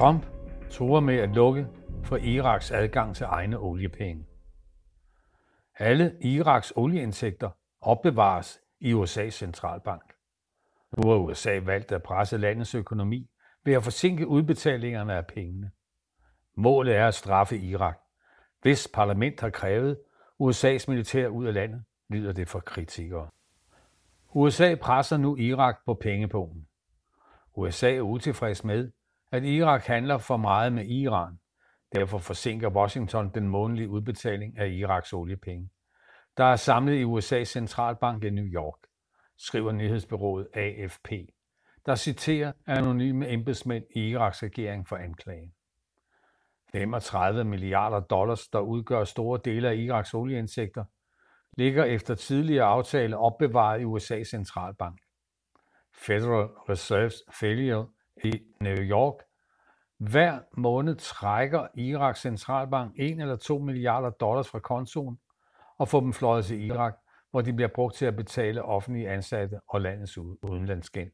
Trump truer med at lukke for Iraks adgang til egne oliepenge. Alle Iraks olieindtægter opbevares i USA's centralbank. Nu har USA valgt at presse landets økonomi ved at forsinke udbetalingerne af pengene. Målet er at straffe Irak, hvis parlament har krævet USA's militær ud af landet, lyder det for kritikere. USA presser nu Irak på pengepunkten. USA er utilfreds med, at Irak handler for meget med Iran. Derfor forsinker Washington den månedlige udbetaling af Iraks oliepenge, der er samlet i USA's centralbank i New York, skriver nyhedsbyrået AFP, der citerer anonyme embedsmænd i Iraks regering for anklagen. 35 milliarder dollars, der udgør store dele af Iraks olieindsigter, ligger efter tidligere aftale opbevaret i USA's centralbank. Federal Reserves Failure i New York. Hver måned trækker Iraks centralbank 1 eller 2 milliarder dollars fra kontoen og får dem fløjet til Irak, hvor de bliver brugt til at betale offentlige ansatte og landets udenlandsgæld.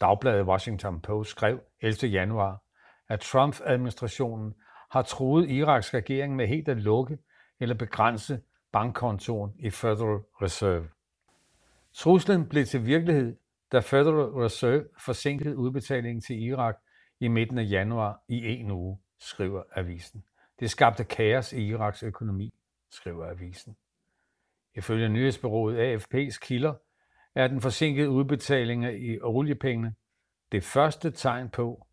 Dagbladet Washington Post skrev 11. januar, at Trump-administrationen har truet Iraks regering med helt at lukke eller begrænse bankkontoen i Federal Reserve. Truslen blev til virkelighed, da Federal Reserve forsinkede udbetalingen til Irak i midten af januar i en uge, skriver avisen. Det skabte kaos i Iraks økonomi, skriver avisen. Ifølge nyhedsbyrået AFP's kilder er den forsinkede udbetaling af oliepengene det første tegn på,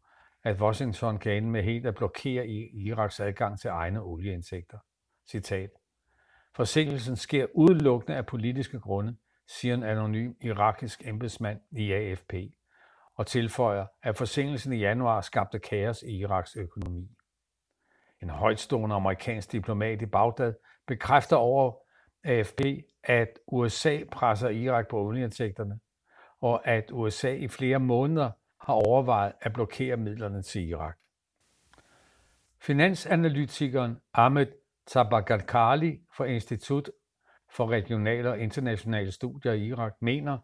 at Washington kan ende med helt at blokere Iraks adgang til egne olieindtægter. Citat. Forsinkelsen sker udelukkende af politiske grunde, siger en anonym irakisk embedsmand i AFP, og tilføjer, at forsinkelsen i januar skabte kaos i Iraks økonomi. En højtstående amerikansk diplomat i Bagdad bekræfter over AFP, at USA presser Irak på olieindtægterne, og at USA i flere måneder har overvejet at blokere midlerne til Irak. Finansanalytikeren Ahmed Tabakalkali fra Institut for Regionale og Internationale Studier i Irak mener,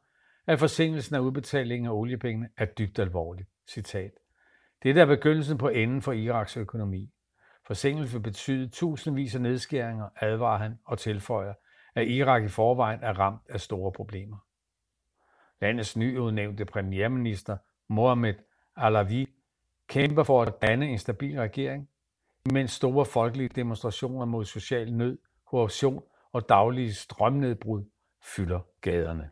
at forsinkelsen af udbetalingen af oliepengene er dybt alvorlig. Citat. Det er begyndelsen på enden for Iraks økonomi. Forsinkelse vil betyde tusindvis af nedskæringer, advarer han og tilføjer, at Irak i forvejen er ramt af store problemer. Landets nyudnævnte premierminister Mohamed Alavi kæmper for at danne en stabil regering, mens store folkelige demonstrationer mod social nød, korruption og daglige strømnedbrud fylder gaderne.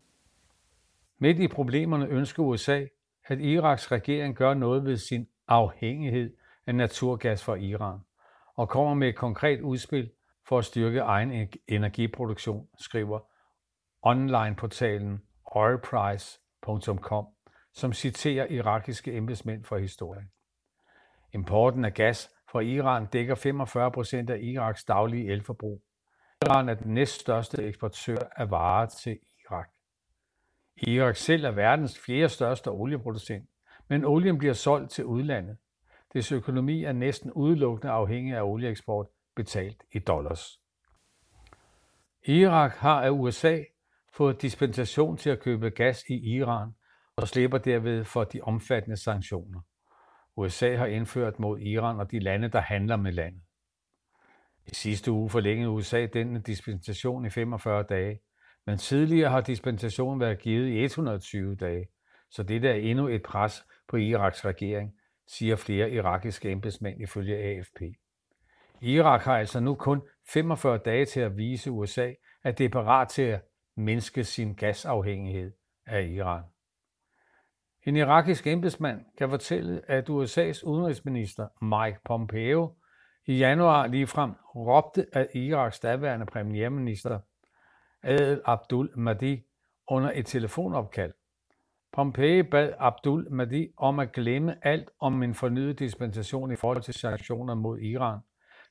Midt i problemerne ønsker USA, at Iraks regering gør noget ved sin afhængighed af naturgas fra Iran og kommer med et konkret udspil for at styrke egen energiproduktion, skriver online-portalen oilprice.com, som citerer irakiske embedsmænd fra historien. Importen af gas fra Iran dækker 45 procent af Iraks daglige elforbrug. Iran er den næststørste eksportør af varer til Irak. Selv er verdens fjerde største olieproducent, men olien bliver solgt til udlandet. Dets økonomi er næsten udelukkende afhængig af olieeksport betalt i dollars. Irak har af USA fået dispensation til at købe gas i Iran og slipper derved for de omfattende sanktioner. USA har indført mod Iran og de lande, der handler med landet. I sidste uge forlængede USA denne dispensation i 45 dage, men tidligere har dispensationen været givet i 120 dage, så dette er endnu et pres på Iraks regering, siger flere irakiske embedsmænd ifølge AFP. Irak har altså nu kun 45 dage til at vise USA, at det er parat til at mindske sin gasafhængighed af Iran. En irakisk embedsmand kan fortælle, at USA's udenrigsminister Mike Pompeo i januar ligefrem råbte af Iraks daværende premierminister Adel Abdul Mahdi under et telefonopkald. Pompeo bad Abdul Mahdi om at glemme alt om en fornyet dispensation i forhold til sanktioner mod Iran,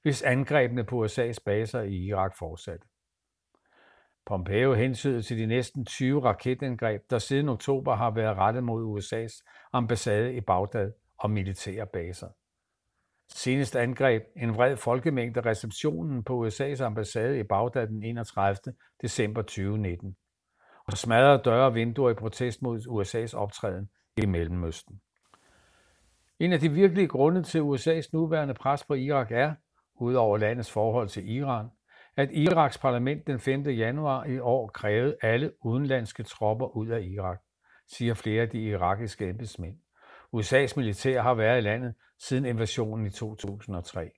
hvis angrebene på USA's baser i Irak fortsatte. Pompeo hensydede til de næsten 20 raketangreb, der siden oktober har været rettet mod USA's ambassade i Bagdad og militære baser. Senest angreb en vred folkemængde receptionen på USA's ambassade i Bagdad den 31. december 2019 og smadrede døre og vinduer i protest mod USA's optræden i Mellemøsten. En af de virkelige grunde til USA's nuværende pres på Irak er, udover landets forhold til Iran, at Iraks parlament den 5. januar i år krævede alle udenlandske tropper ud af Irak, siger flere af de irakiske embedsmænd. USA's militær har været i landet siden invasionen i 2003.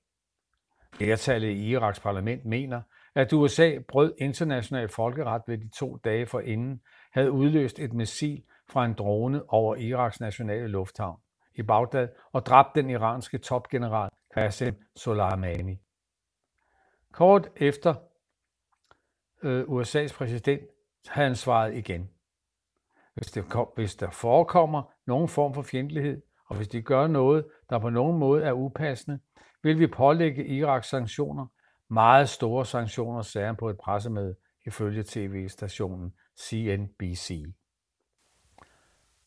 Flertallet i Iraks parlament mener, at USA brød international folkeret ved de to dage forinden havde udløst et missil fra en drone over Iraks nationale lufthavn i Bagdad og dræbt den iranske topgeneral Qasem Soleimani. Kort efter øh, USA's præsident havde han svaret igen. Hvis, det, hvis der forekommer nogen form for fjendtlighed, og hvis de gør noget, der på nogen måde er upassende, vil vi pålægge Iraks sanktioner, meget store sanktioner, sagde han på et pressemøde ifølge tv-stationen CNBC.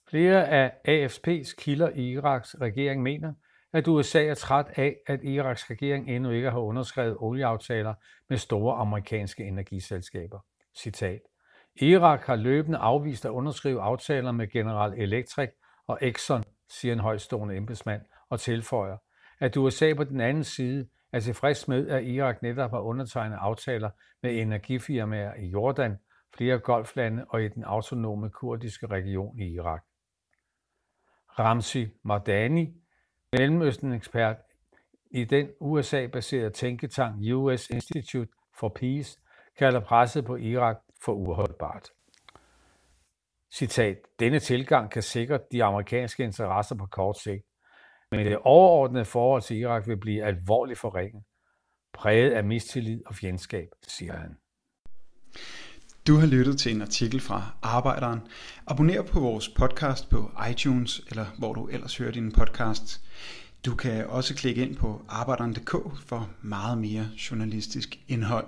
Flere af AFP's kilder i Iraks regering mener, at USA er træt af, at Iraks regering endnu ikke har underskrevet olieaftaler med store amerikanske energiselskaber. Citat. Irak har løbende afvist at underskrive aftaler med General Electric og Exxon, siger en højstående embedsmand, og tilføjer, at USA på den anden side er tilfreds med, at Irak netop har undertegnet aftaler med energifirmaer i Jordan, flere golflande og i den autonome kurdiske region i Irak. Ramzi Mardani, Mellemøsten-ekspert i den USA-baserede tænketank US Institute for Peace, kalder presset på Irak for uholdbart. Citat, denne tilgang kan sikre de amerikanske interesser på kort sigt, men det overordnede forhold til Irak vil blive alvorligt forringet, præget af mistillid og fjendskab, siger han. Du har lyttet til en artikel fra Arbejderen. Abonner på vores podcast på iTunes, eller hvor du ellers hører din podcast. Du kan også klikke ind på arbejderen.dk for meget mere journalistisk indhold.